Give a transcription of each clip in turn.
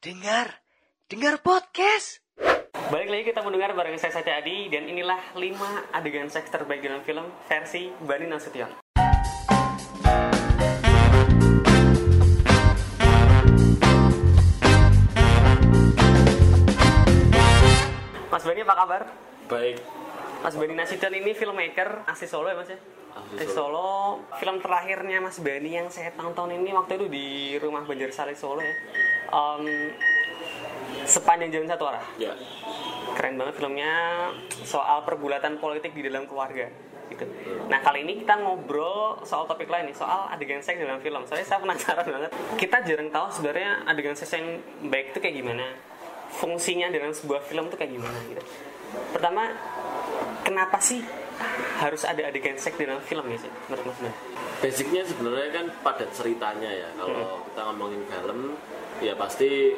Dengar, dengar podcast. Balik lagi kita mendengar bareng saya Saca Adi dan inilah 5 adegan seks terbaik dalam film versi Bani Nasution. Mas Bani apa kabar? Baik. Mas Bani Nasution ini filmmaker asli Solo ya Mas ya? Asli Solo. Film terakhirnya Mas Bani yang saya tonton ini waktu itu di rumah Banjarsari Solo ya. Em, sepanjang jalan satu arah Ya. keren banget filmnya soal pergulatan politik di dalam keluarga gitu. Nah kali ini kita ngobrol soal topik lain nih soal adegan seks dalam film. Soalnya saya penasaran banget. Kita jarang tahu sebenarnya adegan seks yang baik itu kayak gimana, fungsinya dalam sebuah film itu kayak gimana gitu. Pertama, kenapa sih harus ada adegan seks dalam film ya sih menurut Mas Ben? Basicnya sebenarnya kan pada ceritanya ya. Kalau kita ngomongin film, ya pasti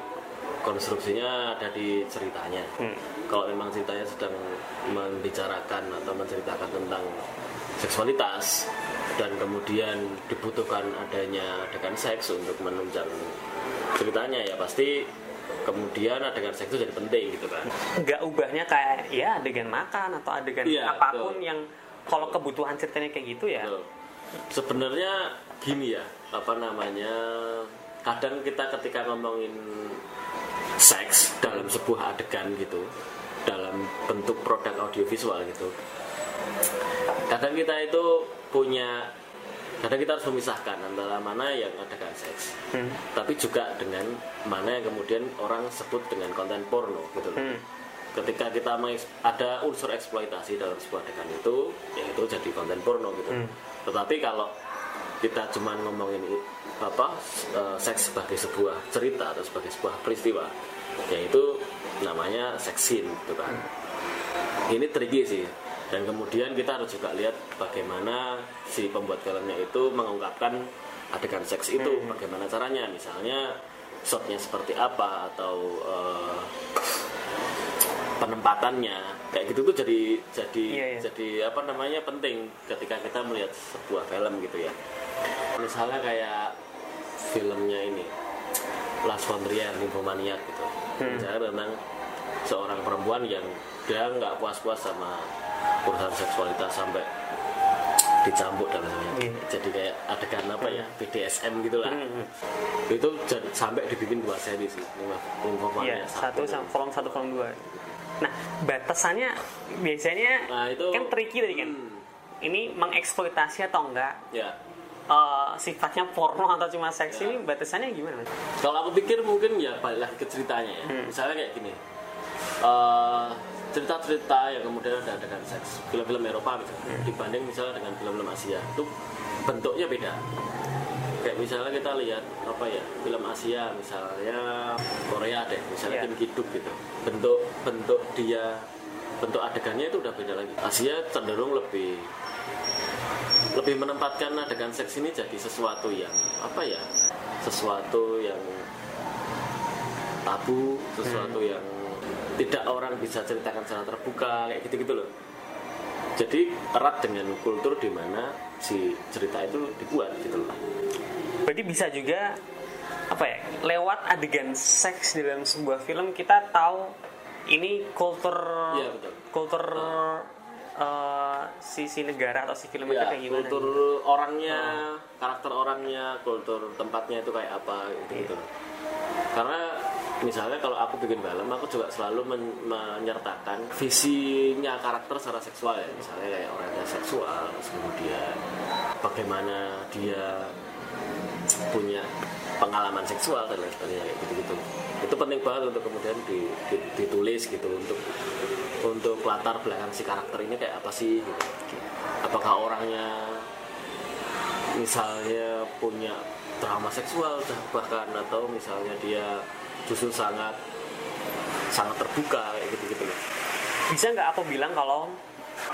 konstruksinya ada di ceritanya. Hmm. Kalau memang ceritanya sedang membicarakan atau menceritakan tentang seksualitas dan kemudian dibutuhkan adanya adegan seks untuk menunjang ceritanya ya pasti kemudian adegan seks itu jadi penting gitu kan. Nggak ubahnya kayak ya adegan makan atau adegan Iya, apa pun betul. yang kalau kebutuhan ceritanya kayak gitu ya. Betul. Sebenarnya gini ya, apa namanya? Kadang kita ketika ngomongin seks dalam sebuah adegan gitu, dalam bentuk produk audiovisual gitu. Kadang kita itu punya kadang kita harus memisahkan antara mana yang adegan seks, Hmm. tapi juga dengan mana yang kemudian orang sebut dengan konten porno gitu. loh Hmm. ketika kita ada unsur eksploitasi dalam sebuah adegan itu ya itu jadi konten porno gitu Hmm. tetapi kalau kita cuma ngomongin apa eh, seks sebagai sebuah cerita atau sebagai sebuah peristiwa ya itu namanya sex scene gitu kan ini tricky sih dan kemudian kita harus juga lihat bagaimana si pembuat filmnya itu mengungkapkan adegan seks itu. Bagaimana caranya? Misalnya shotnya seperti apa atau eh, penempatannya. Kayak gitu tuh jadi jadi Iya, iya. jadi apa namanya penting ketika kita melihat sebuah film gitu ya. Misalnya kayak filmnya ini Last Frontier Nymphomaniac gitu. Hmm. misalnya tentang seorang perempuan yang dia nggak puas-puas sama urusan seksualitas sampai dicambuk dan lain-lain. Iya. jadi kayak adegan apa ya BDSM gitulah Hmm. itu sampai dibikin dua seri sih Iya, Nymphomaniac satu sama kolom satu kolom dua. Nah, batasannya biasanya Nah, itu- kan tricky tadi kan. Hmm. Ini mengeksploitasi atau enggak? ya Eh, sifatnya porno atau cuma seks Ya. ini batasannya gimana? Kalau aku pikir mungkin ya balik lagi ke ceritanya ya. Hmm. Misalnya kayak gini. eh, cerita-cerita yang kemudian ada adegan seks film-film Eropa misalnya Hmm. dibanding misalnya dengan film-film Asia itu bentuknya beda kayak misalnya kita lihat apa ya film Asia misalnya Korea deh misalnya Iya. Kim Ki-duk gitu bentuk bentuk dia bentuk adegannya itu udah beda lagi Asia cenderung lebih lebih menempatkan adegan seks ini jadi sesuatu yang apa ya sesuatu yang tabu sesuatu Hmm. yang tidak orang bisa ceritakan secara terbuka kayak gitu-gitu loh jadi erat dengan kultur di mana si cerita itu dibuat gitu loh Berarti bisa juga apa ya? Lewat adegan seks dalam sebuah film kita tahu ini kultur Iya, betul. kultur eh, si si negara atau si film itu ya kayak gimana? kultur gitu. orangnya karakter orangnya kultur tempatnya itu kayak apa gitu gitu loh karena misalnya kalau aku bikin film aku juga selalu men- menyertakan visinya karakter secara seksual ya. Misalnya kayak orangnya seksual kemudian bagaimana dia punya pengalaman seksual dan lain sebagainya kayak gitu-gitu. Itu penting banget untuk kemudian di- di- ditulis gitu untuk untuk latar belakang si karakter ini kayak apa sih gitu. Apakah orangnya misalnya punya trauma seksual bahkan atau misalnya dia justru sangat sangat terbuka kayak gitu-gitu loh. bisa nggak aku bilang kalau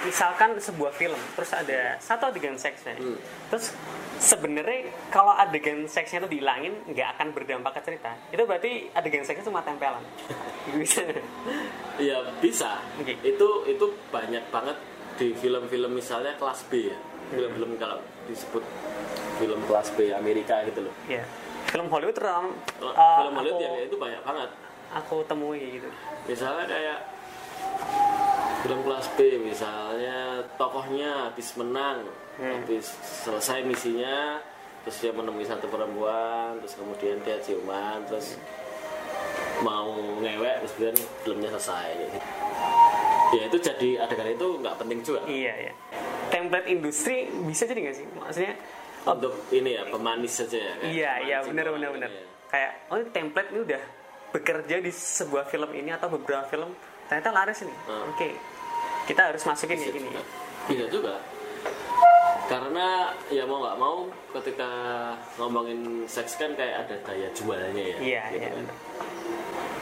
misalkan sebuah film terus ada satu adegan seksnya Hmm. terus sebenarnya kalau adegan seksnya itu dihilangin nggak akan berdampak ke cerita itu berarti adegan seksnya cuma tempelan bisa Iya bisa. Oke. Itu itu banyak banget di film-film misalnya kelas B ya. Film-film kalau disebut film kelas B Amerika gitu loh. ya film Hollywood terang Kalau uh, film Hollywood aku, ya itu banyak banget. aku temui gitu. Misalnya kayak film kelas B misalnya tokohnya habis menang. Habis selesai misinya terus dia menemui satu perempuan terus kemudian dia ciuman terus mau ngewek terus kemudian filmnya selesai. Ya itu jadi adegan itu nggak penting juga. Iya iya. Template industri bisa jadi nggak sih? Maksudnya untuk ini ya pemanis saja ya iya iya benar benar benar ya. kayak oh template ini udah bekerja di sebuah film ini atau beberapa film ternyata laris nih Hmm. oke kita harus masukin bisa kayak gini juga. Bisa juga. Karena ya mau nggak mau ketika ngomongin seks kan kayak ada daya jualnya ya. iya gitu iya kan.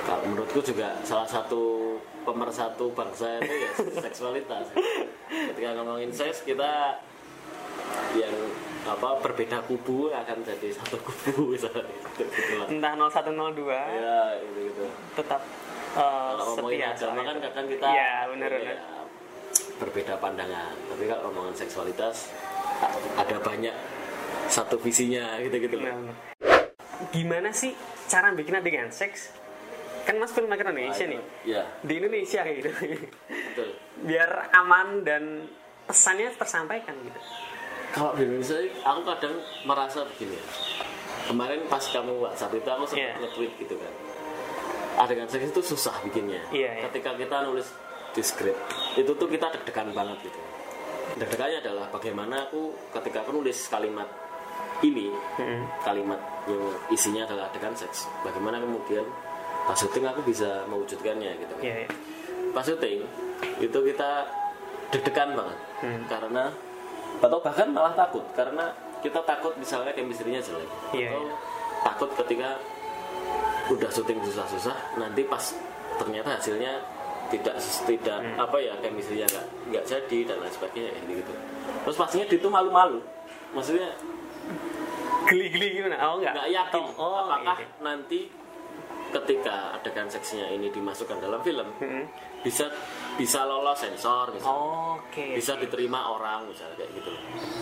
Kalau menurutku juga salah satu pemersatu bangsa itu ya seksualitas. Ketika ngomongin seks kita yang apa berbeda kubu akan jadi satu kubu misalnya gitu, gitu lah. entah 0102 Ya gitu gitu. tetap uh, Kalau ngomongin agama kan kadang kita ini benar ya, berbeda pandangan. Tapi kalau ngomongin seksualitas ada banyak satu visinya gitu-gitu. Benar, benar. gimana sih cara bikin adegan seks kan mas filmmaker Indonesia nih Ya, di Indonesia kayak gitu betul. biar aman dan pesannya tersampaikan gitu Kalau di Indonesia aku kadang merasa begini ya. Kemarin pas kamu WhatsApp itu aku sempat Iya. nge-tweet gitu kan. Adegan seks itu susah bikinnya. Iya, iya. Ketika kita nulis di script, itu tuh kita deg-degan banget gitu. Deg-degannya adalah bagaimana aku ketika aku nulis kalimat ini, kalimat yang isinya adalah adegan seks. Bagaimana kemudian pas syuting aku bisa mewujudkannya gitu kan. iya iya pas syuting itu kita deg-degan banget karena atau bahkan malah takut karena kita takut misalnya chemistry-nya jelek. Iya, atau iya. takut ketika udah syuting susah-susah nanti pas ternyata hasilnya tidak tidak apa ya chemistry-nya nggak nggak jadi dan lain sebagainya kayak gitu. Terus pastinya itu malu-malu. Maksudnya geli-geli gimana? Oh enggak nggak yakin oh apakah iya. nanti ketika adegan seksinya ini dimasukkan dalam film bisa bisa lolos sensor misalnya Oh, oke. Bisa diterima orang misalnya kayak gitu.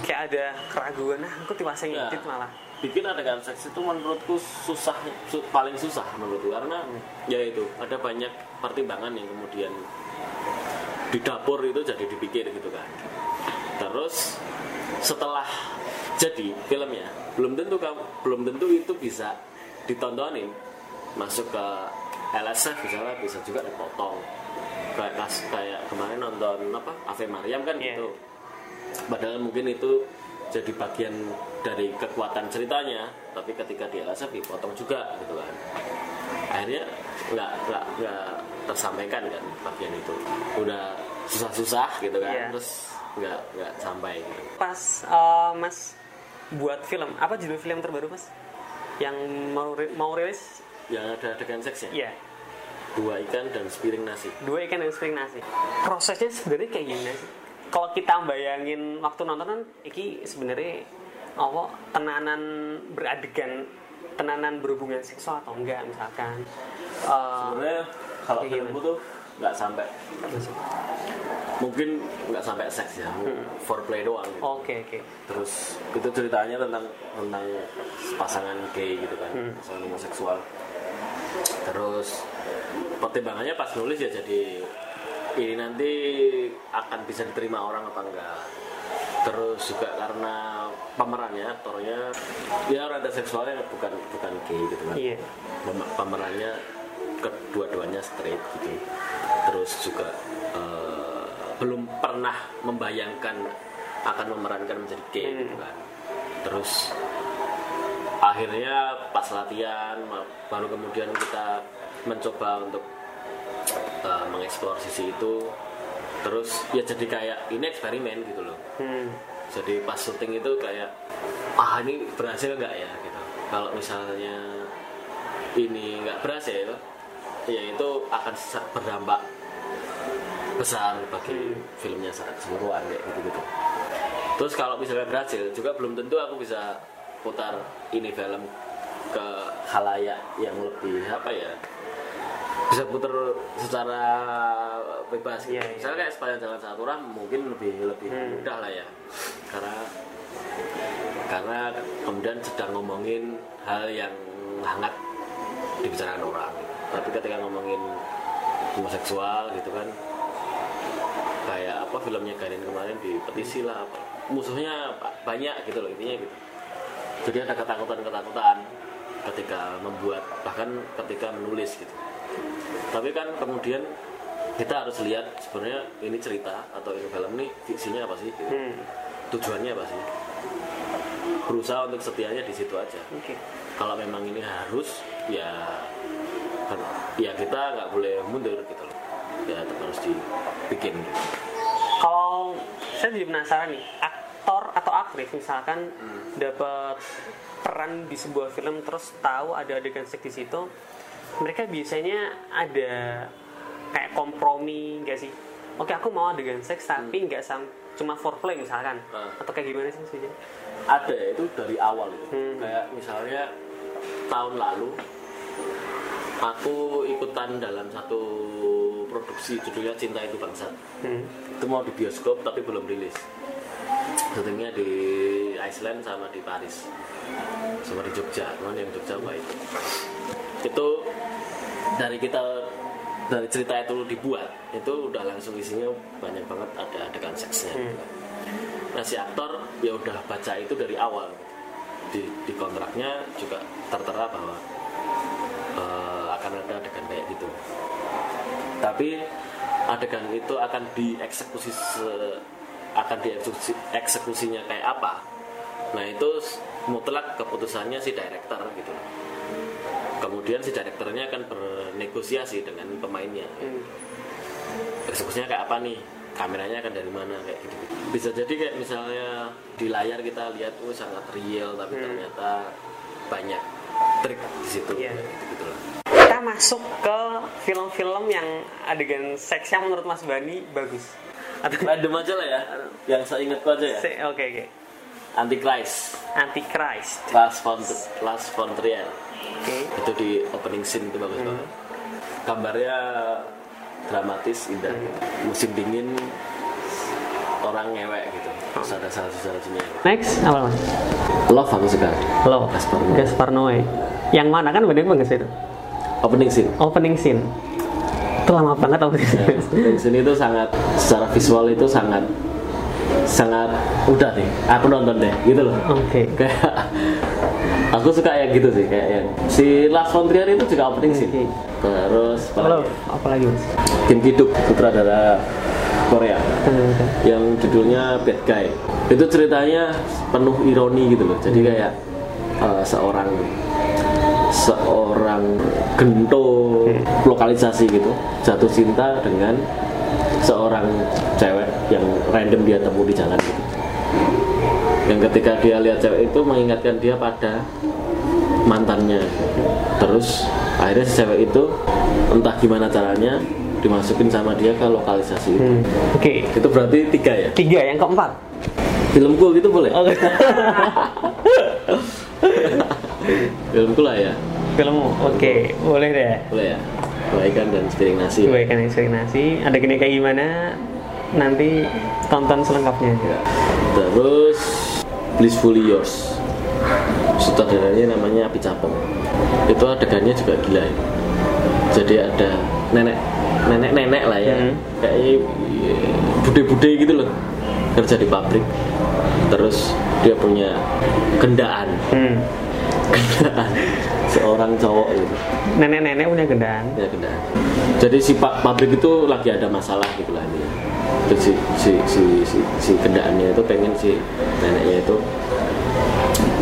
Kayak ada keraguan nah aku tiba Ya. ngedit malah. Bikin adegan seks itu menurutku susah su- paling susah menurutku. Karena ya itu ada banyak pertimbangan yang kemudian di dapur itu jadi dipikir gitu kan. Terus setelah jadi filmnya belum tentu kamu belum tentu itu bisa ditontonin. Masuk ke LSF misalnya bisa juga dipotong kayak kas- kayak kemarin nonton apa Ave Mariam kan Iya. gitu. Padahal mungkin itu jadi bagian dari kekuatan ceritanya tapi ketika di LSF dipotong juga gitu kan. Akhirnya nggak nggak nggak tersampaikan kan bagian itu. Udah susah-susah gitu kan Iya. terus nggak nggak sampai gitu. pas uh, mas buat film apa judul film terbaru mas? Yang mau mau rilis? Yang ada adegan seksnya? Iya dua ikan dan sepiring nasi. Dua ikan dan sepiring nasi. Prosesnya sebenarnya kayak gimana sih. Kalau kita bayangin waktu nonton kan iki sebenarnya apa tenanan beradegan tenanan berhubungan seksual atau enggak misalkan. Uh, sebenarnya kalau filmku tuh nggak sampai mungkin nggak sampai seks ya foreplay doang gitu. oke oke. Terus itu ceritanya tentang tentang pasangan gay gitu kan Hmm. pasangan homoseksual terus pertimbangannya pas nulis ya jadi ini nanti akan bisa diterima orang apa enggak. Terus juga karena pemerannya aktornya ya rada seksualnya bukan bukan gay gitu kan. Iya. Pem- pemerannya kedua-duanya straight gitu. Terus juga eh, belum pernah membayangkan akan memerankan menjadi gay Hmm. gitu kan. Terus akhirnya pas latihan baru kemudian kita mencoba untuk eh, mengeksplor sisi itu. Terus ya jadi kayak ini eksperimen gitu loh. Hmm. jadi pas syuting itu kayak ah ini berhasil nggak ya? gitu. Kalau misalnya ini nggak berhasil ya itu akan berdampak besar bagi filmnya saat keseluruhan kayak gitu gitu terus kalau misalnya berhasil juga belum tentu aku bisa putar ini film ke halayak yang lebih apa ya bisa putar secara bebas gitu. Iya, iya. misalnya kayak sepanjang jalan satu ram mungkin lebih lebih Hmm. mudah lah ya karena karena kemudian sedang ngomongin hal yang hangat dibicarakan orang tapi ketika ngomongin homoseksual gitu kan kayak apa filmnya Garin kemarin di petisi lah apa musuhnya ba- banyak gitu loh intinya gitu jadi ada ketakutan-ketakutan ketika membuat bahkan ketika menulis gitu tapi kan kemudian kita harus lihat sebenarnya ini cerita atau ini film ini fiksinya apa sih gitu. Hmm. tujuannya apa sih berusaha untuk setianya di situ aja Oke. kalau memang ini harus ya kan- ya kita nggak boleh mundur gitu loh ya tetap harus dibikin gitu. Kalau saya jadi penasaran nih, aktris misalkan dapat peran di sebuah film terus tahu ada adegan seks di situ, mereka biasanya ada kayak kompromi nggak sih? Oke aku mau adegan seks tapi nggak sam cuma foreplay misalkan, Hmm. atau kayak gimana sih maksudnya? ada itu dari awal itu Hmm. kayak misalnya tahun lalu aku ikutan dalam satu produksi judulnya Cinta Itu Bangsa Hmm. itu mau di bioskop tapi belum rilis syutingnya di Iceland sama di Paris. Sama di Jogja. Cuman yang Jogja baik itu? Dari kita dari cerita itu dibuat itu udah langsung isinya banyak banget ada adegan seksnya Hmm. nah si aktor ya udah baca itu dari awal. Di, di kontraknya juga tertera bahwa eh, akan ada adegan kayak gitu. Tapi adegan itu akan dieksekusi se- akan dieksekusi eksekusinya kayak apa. Nah itu mutlak keputusannya si director gitu. Kemudian si direkturnya akan bernegosiasi dengan pemainnya. Hmm. eksekusinya kayak apa nih? Kameranya akan dari mana? Kayak gitu. Bisa jadi kayak misalnya di layar kita lihat oh sangat real tapi Hmm. ternyata banyak trik di situ. Kayak gitu gitu lah. Kita masuk ke film-film yang adegan seksnya menurut Mas Bani bagus. Random aja lah ya. Yang saya ingatku aja ya. Oke oke. Antichrist. Antichrist. Last von Last von Trier. Oke. itu di opening scene itu bagus banget. Gambarnya dramatis indah. Musim dingin orang ngewek gitu. Terus ada salju-saljunya Next apa mas? love aku suka. Lo. Gaspar Noé. Yang mana? Kan bener bagus itu? opening scene. Opening scene. Itu lama banget Ya, scene. opening scene itu sangat secara visual itu sangat sangat udah nih aku nonton deh gitu loh. Oke. kayak aku suka yang gitu sih kayak yang si Lars von Trier itu juga opening scene Oke. terus apalagi? Apa lagi mas? Kim Ki-duk sutradara Korea. Yang judulnya Bad Guy. Itu ceritanya penuh ironi gitu loh. Jadi kayak uh, seorang seorang gento lokalisasi gitu jatuh cinta dengan seorang cewek yang random dia temu di jalan gitu yang ketika dia lihat cewek itu mengingatkan dia pada mantannya terus akhirnya si cewek itu entah gimana caranya dimasukin sama dia ke lokalisasi itu Hmm. Oke. itu berarti tiga ya Tiga yang keempat. filmku gitu boleh Oke. filmku lah ya Filmmu. Oke. Boleh deh. boleh ya kebaikan dan sepiring nasi Gue kan nasi. Ada gini kayak gimana? Nanti tonton selengkapnya. Ya. terus Blissfully Yours sutradaranya namanya Api Capong itu adegannya juga gila ya. jadi ada nenek nenek nenek lah ya Hmm. kayak bude-bude gitu loh kerja di pabrik terus dia punya gendaan Hmm. seorang cowok gitu. Nenek-nenek punya gendaan. ya gendaan jadi si pa- pabrik itu lagi ada masalah gitu lah ini terus si si si si, si gendaannya itu pengen si neneknya itu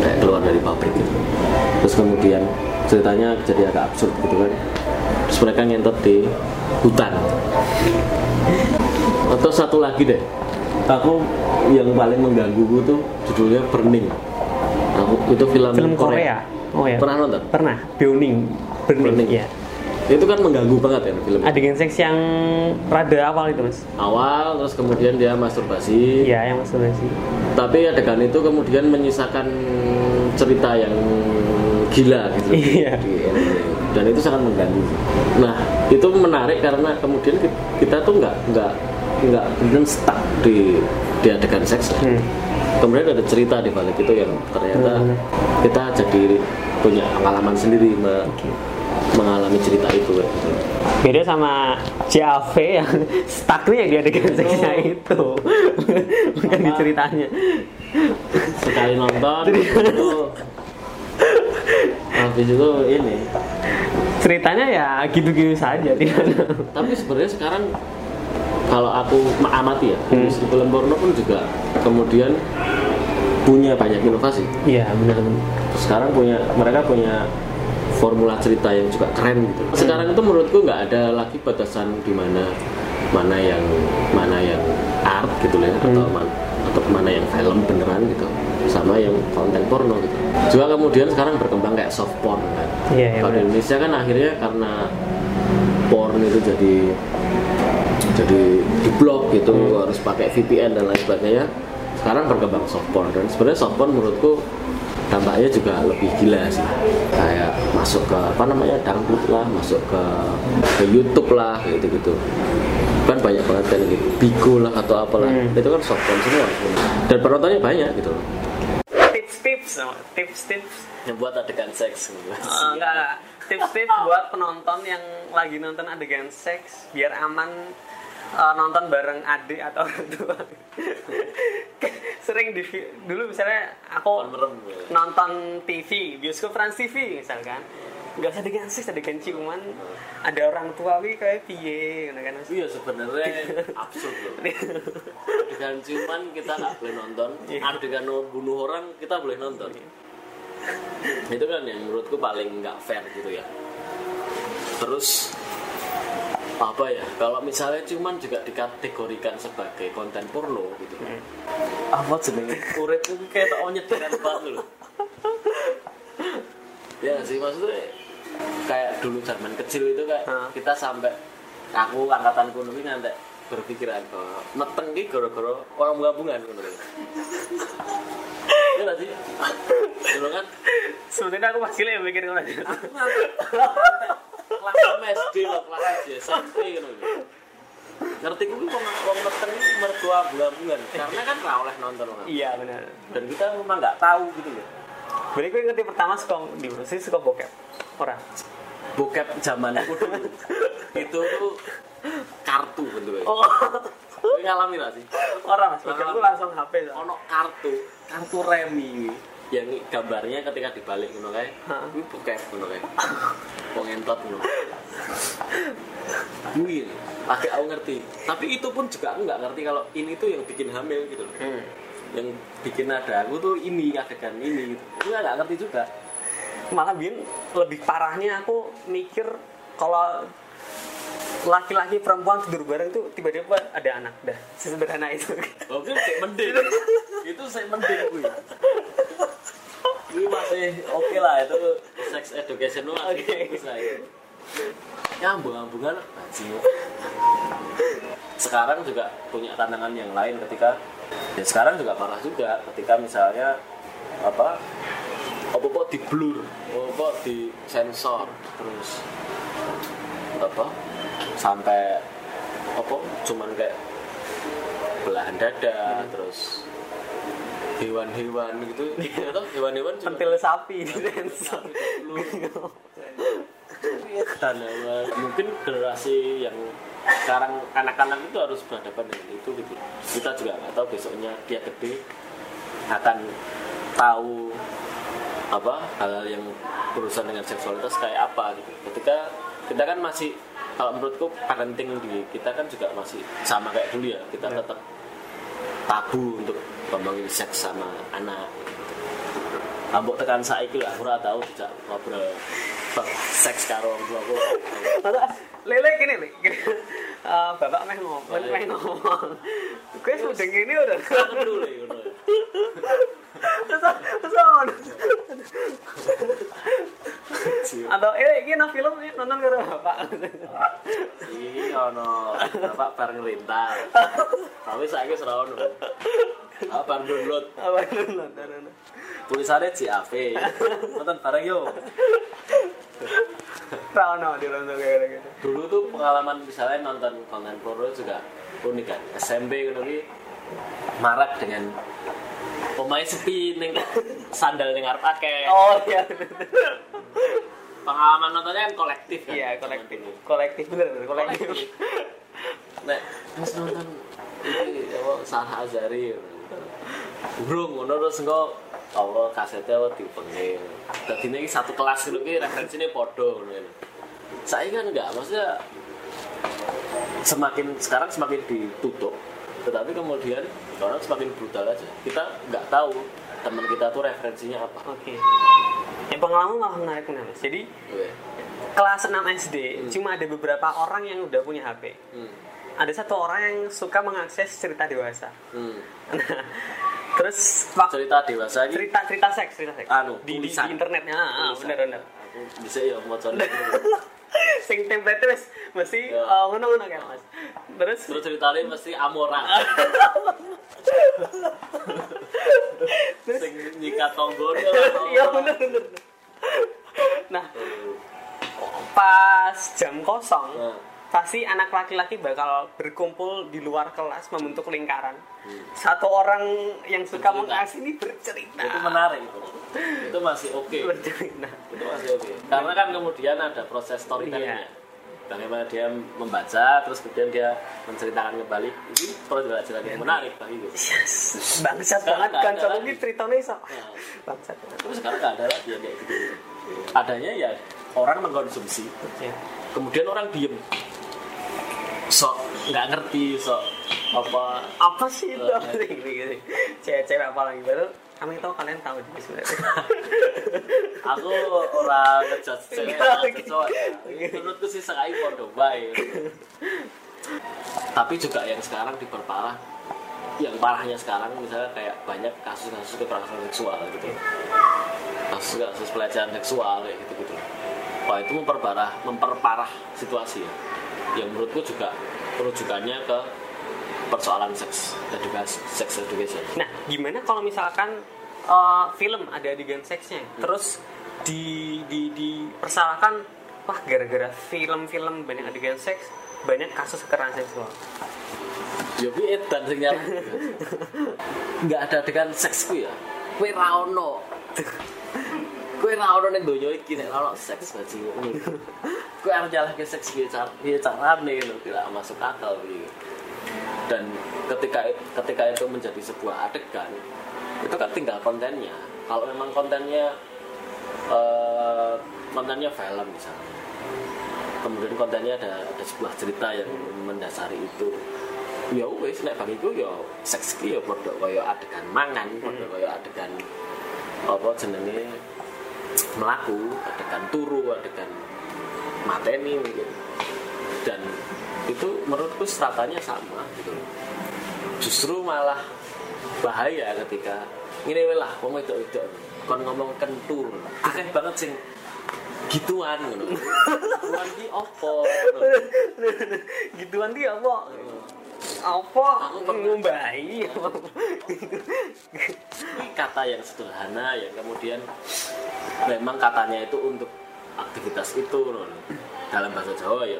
kayak keluar dari pabrik gitu. Terus kemudian ceritanya jadi agak absurd gitu kan. Terus mereka ngentot di hutan. Atau satu lagi deh. Aku yang paling mengganggu tuh judulnya Burning aku itu film, Film Korea. Oh ya. pernah nonton Pernah. Burning. Burning. Burning. Iya. itu kan mengganggu banget ya film. Adegan seks yang rada awal itu mas. awal terus kemudian dia masturbasi Iya yang masturbasi. tapi adegan itu kemudian menyisakan cerita yang gila gitu Iya. Dan itu sangat mengganggu nah itu menarik karena kemudian ki- kita tuh nggak nggak nggak kemudian stuck di di adegan seks Hmm. kemudian ada cerita di balik itu yang ternyata Hmm. kita jadi punya pengalaman sendiri me- mengalami cerita itu gitu. beda sama JAV yang stucknya yang dia adegan seksnya itu. Bukan di ceritanya. Sekali nonton itu habis itu ini. Ceritanya ya gitu-gitu saja tidak tapi sebenarnya sekarang kalau aku mengamati ya Hmm. industri film porno pun juga kemudian punya banyak inovasi. Iya benar sekarang punya mereka punya formula cerita yang juga keren gitu. Sekarang itu menurutku nggak ada lagi batasan di mana mana yang mana yang art gitu ya, atau man- atau mana yang film beneran gitu sama yang konten porno gitu. Juga kemudian sekarang berkembang kayak soft porn kan. Iya, iya, kalau di. Indonesia kan akhirnya karena porn itu jadi jadi di blok gitu harus pakai VPN dan lain sebagainya. Sekarang berkembang soft porn dan sebenarnya soft porn menurutku dampaknya juga lebih gila sih. Kayak masuk ke apa namanya dangdut lah masuk ke ke YouTube lah gitu gitu kan banyak banget kan gitu bigo lah atau apalah. Hmm. itu kan soft porn semua. Dan penontonnya banyak gitu loh. Tips-tips tips-tips yang buat adegan seks. Gitu. Eh, enggak tips-tips buat penonton yang lagi nonton adegan seks biar aman eh, nonton bareng adik atau orang tua. Sering di dulu misalnya aku nonton TV bioskop Trans TV misalkan. Nggak usah adegan seks adegan ciuman ada orang tua wi kayak piye kan iya sebenarnya absurd loh. Adegan ciuman kita nggak boleh nonton adegan bunuh orang kita boleh nonton. Itu kan yang menurutku paling nggak fair gitu ya. Terus apa ya kalau misalnya cuman juga dikategorikan sebagai konten porno gitu apa jenenge urip itu kayak tak nyetiran banget loh ya sih maksudnya kayak dulu zaman kecil itu kayak Hah? kita sampai aku angkatan kuno ini nanti berpikiran bahwa meteng ki gara-gara orang gabungan ngono lho. Iya sih? Dulu kan sebenarnya aku masih mikir ngono aja. Kelas enam SD loh, kelas SD, SMP gitu. Ngerti kuwi wong wong meteng iki mertua gabungan karena kan ra oleh nonton orang. iya benar Dan kita memang nggak tahu gitu loh. Berarti gue ngerti pertama suka di sih? Suka bokep. Orang Bokep zaman aku dulu. Itu tuh kartu bentuknya. oh. Ngalami gak sih? orang mas. Bokep gue langsung HP ono kartu kartu remi yang gambarnya ketika dibalik ngono kae. Kuwi bokep ngono kae. Wong entot ngono. Kuwi. Lagi aku ngerti. Tapi itu pun juga aku nggak ngerti kalau ini tuh yang bikin hamil gitu loh. Hmm. yang bikin ada aku tuh ini adegan ini gitu. Aku nggak ngerti juga. Malah bin lebih parahnya aku mikir kalau laki-laki perempuan tidur bareng tuh tiba-tiba ada anak. Dah sesederhana itu. Oke saya mending itu saya mending kuwi ini masih oke lah itu sex education lu masih Oke. bagus lah itu nyambung-nyambungan sekarang juga punya tantangan yang lain ketika ya sekarang juga parah juga ketika misalnya apa apa apa di blur apa di sensor terus apa sampai apa cuman kayak belahan dada terus hewan-hewan gitu. Atau hewan-hewan cuma pentil sapi di sensor dan eh, mungkin generasi yang sekarang anak-anak itu harus berhadapan dengan itu gitu. Kita juga nggak tahu besoknya dia gede akan tahu apa hal-hal yang berurusan dengan seksualitas kayak apa gitu. Ketika kita kan masih kalau menurutku parenting di kita kan juga masih sama kayak dulu ya kita Ya. tetap tabu untuk ngomongin seks sama anak. Ambok tekan saiki lah aku ora tahu tidak ngobrol. Bab seks karo orang tua aku. Lele gini nih gini. Eh, bapak meh ngomong meh ngomong. Gue sudah gini udah dulu ya ngomong. atau eh ini no film eh, nonton karo bapak Iki ono bapak bareng rental. Tapi saiki ora ono. Apa download apa nonton nonton tulisannya JAV. Nonton bareng yo. Tahu no di Londo kayak gitu. dulu tuh pengalaman misalnya nonton konten porno juga unik kan SMP gitu marak dengan pemain sepi ning sandal ning arep akeh. Oh iya. pengalaman nontonnya kan kolektif kan? Iya kolektif. Kolektif bener bener kolektif. nek pas nonton iki apa Sarah Azari burung ngono terus engko Allah kasetnya apa dipengil dadi ini satu kelas gitu ki referensinya podo ngono saya kan enggak maksudnya semakin sekarang semakin ditutup. Tetapi kemudian orang semakin brutal aja kita nggak tahu teman kita tuh referensinya apa Oke. Yang pengalaman malah menarik nih mas. Jadi Oke. kelas 6 SD cuma ada beberapa orang yang udah punya HP. Hmm. Ada satu orang yang suka mengakses cerita dewasa. Hmm. Nah, terus cerita dewasa ini cerita cerita seks cerita seks Anu, di, di, di internetnya ah, bener bener Aku bisa ya mau sing template wis mesti Ya. eh, ngono-ngono kan mas terus terus ceritanya mesti amora sing nyikat tonggol iya bener bener nah pas jam kosong Nah. pasti anak laki-laki bakal berkumpul di luar kelas membentuk lingkaran. Satu orang yang suka mengakses ini bercerita. Itu menarik itu. Itu masih oke. Bercerita. Itu masih oke. Karena kan kemudian ada proses storytellingnya Iya. Bagaimana dia membaca terus kemudian dia menceritakan kembali ini pelajaran yang menarik bagi gue yes. bangsat Sekarang banget kan lagi. ini ceritanya iso Nah. bangsat tapi sekarang nggak ada lagi yang kayak gitu adanya ya orang mengkonsumsi ya. kemudian orang diem sok nggak ngerti sok apa apa sih itu Eh. cewek-cewek apa lagi baru kami tahu kalian tahu juga sebenarnya. Aku orang ngejudge cewek cowok. Menurutku sih sekali podo baik tapi juga yang sekarang diperparah yang parahnya sekarang misalnya kayak banyak kasus-kasus kekerasan seksual gitu. Kasus-kasus pelecehan seksual kayak gitu gitu wah itu memperparah memperparah situasi ya. Yang menurutku juga rujukannya ke persoalan seks edukasi sex education nah gimana kalau misalkan eh, film ada adegan seksnya terus di di dipersalahkan wah gara-gara film-film banyak adegan seks banyak kasus kekerasan seksual Ya piye dan sing. Enggak ada dengan seks ku ya. Kowe ra ono. Kowe ra ono ning donya iki nek ono seks baji. Kowe arep nyalahke seks piye cara carane lho tidak masuk akal iki. Dan ketika ketika itu menjadi sebuah adegan itu kan tinggal kontennya. Kalau memang kontennya eh, kontennya film misalnya. Kemudian kontennya ada ada sebuah cerita yang mendasari itu. Ya wes nek bagiku ya seks ki ya padha kaya adegan mangan padha kaya adegan apa jenenge melaku adegan turu adegan mateni mungkin dan itu menurutku stratanya sama gitu. Justru malah bahaya ketika ini lah wong itu itu kon ngomong kentur akeh banget sing gituan ngono. Gituan ki opo gituan dia apa? Apa? Ini kata yang sederhana yang kemudian memang katanya itu untuk aktivitas itu loh, dalam bahasa Jawa ya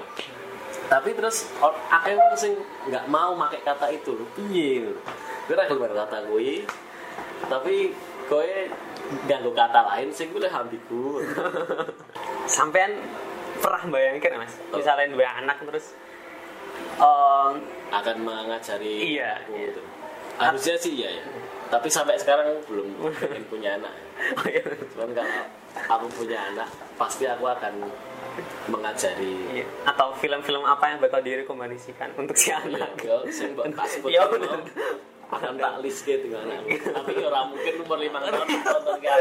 tapi terus akeh wong sing nggak mau pakai kata itu. Piye? Kowe ra gelem kata kuwi tapi kowe nganggo kata lain sing kuwi ambigu sampean pernah bayangkan mas? Misalnya dua anak terus em, akan mengajari Iya, aku iya. gitu. harusnya sih iya ya. Tapi sampai sekarang belum pengen punya anak. Oh iya. cuman kalau aku punya anak pasti aku akan mengajari Iya. atau film-film apa yang bakal direkomendasikan untuk si Iya, anak sing mbok tak sebut Iya, mau, bener. akan tak list gitu anakku. Tapi ya ora mungkin umur 5 tahun nonton ke iya.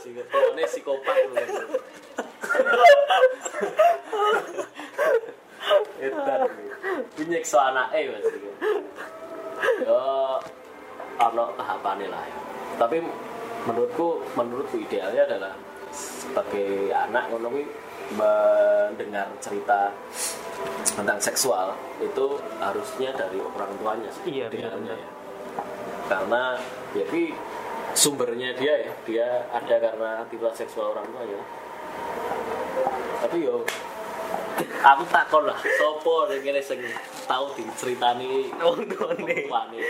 Sing ketone psikopat lho. Edan. Nyiksa anake Mas iki. Yo ana tahapane lah. ya. Tapi menurutku menurutku idealnya adalah sebagai anak ngono kuwi mendengar cerita tentang seksual itu harusnya dari orang tuanya sih Iya, idealnya benar-benar. ya. karena tapi sumbernya dia ya dia ada karena aktivitas seksual orang tua ya tapi yo aku takon lah sopo sing ngene sing tau diceritani Wong tuane. tuane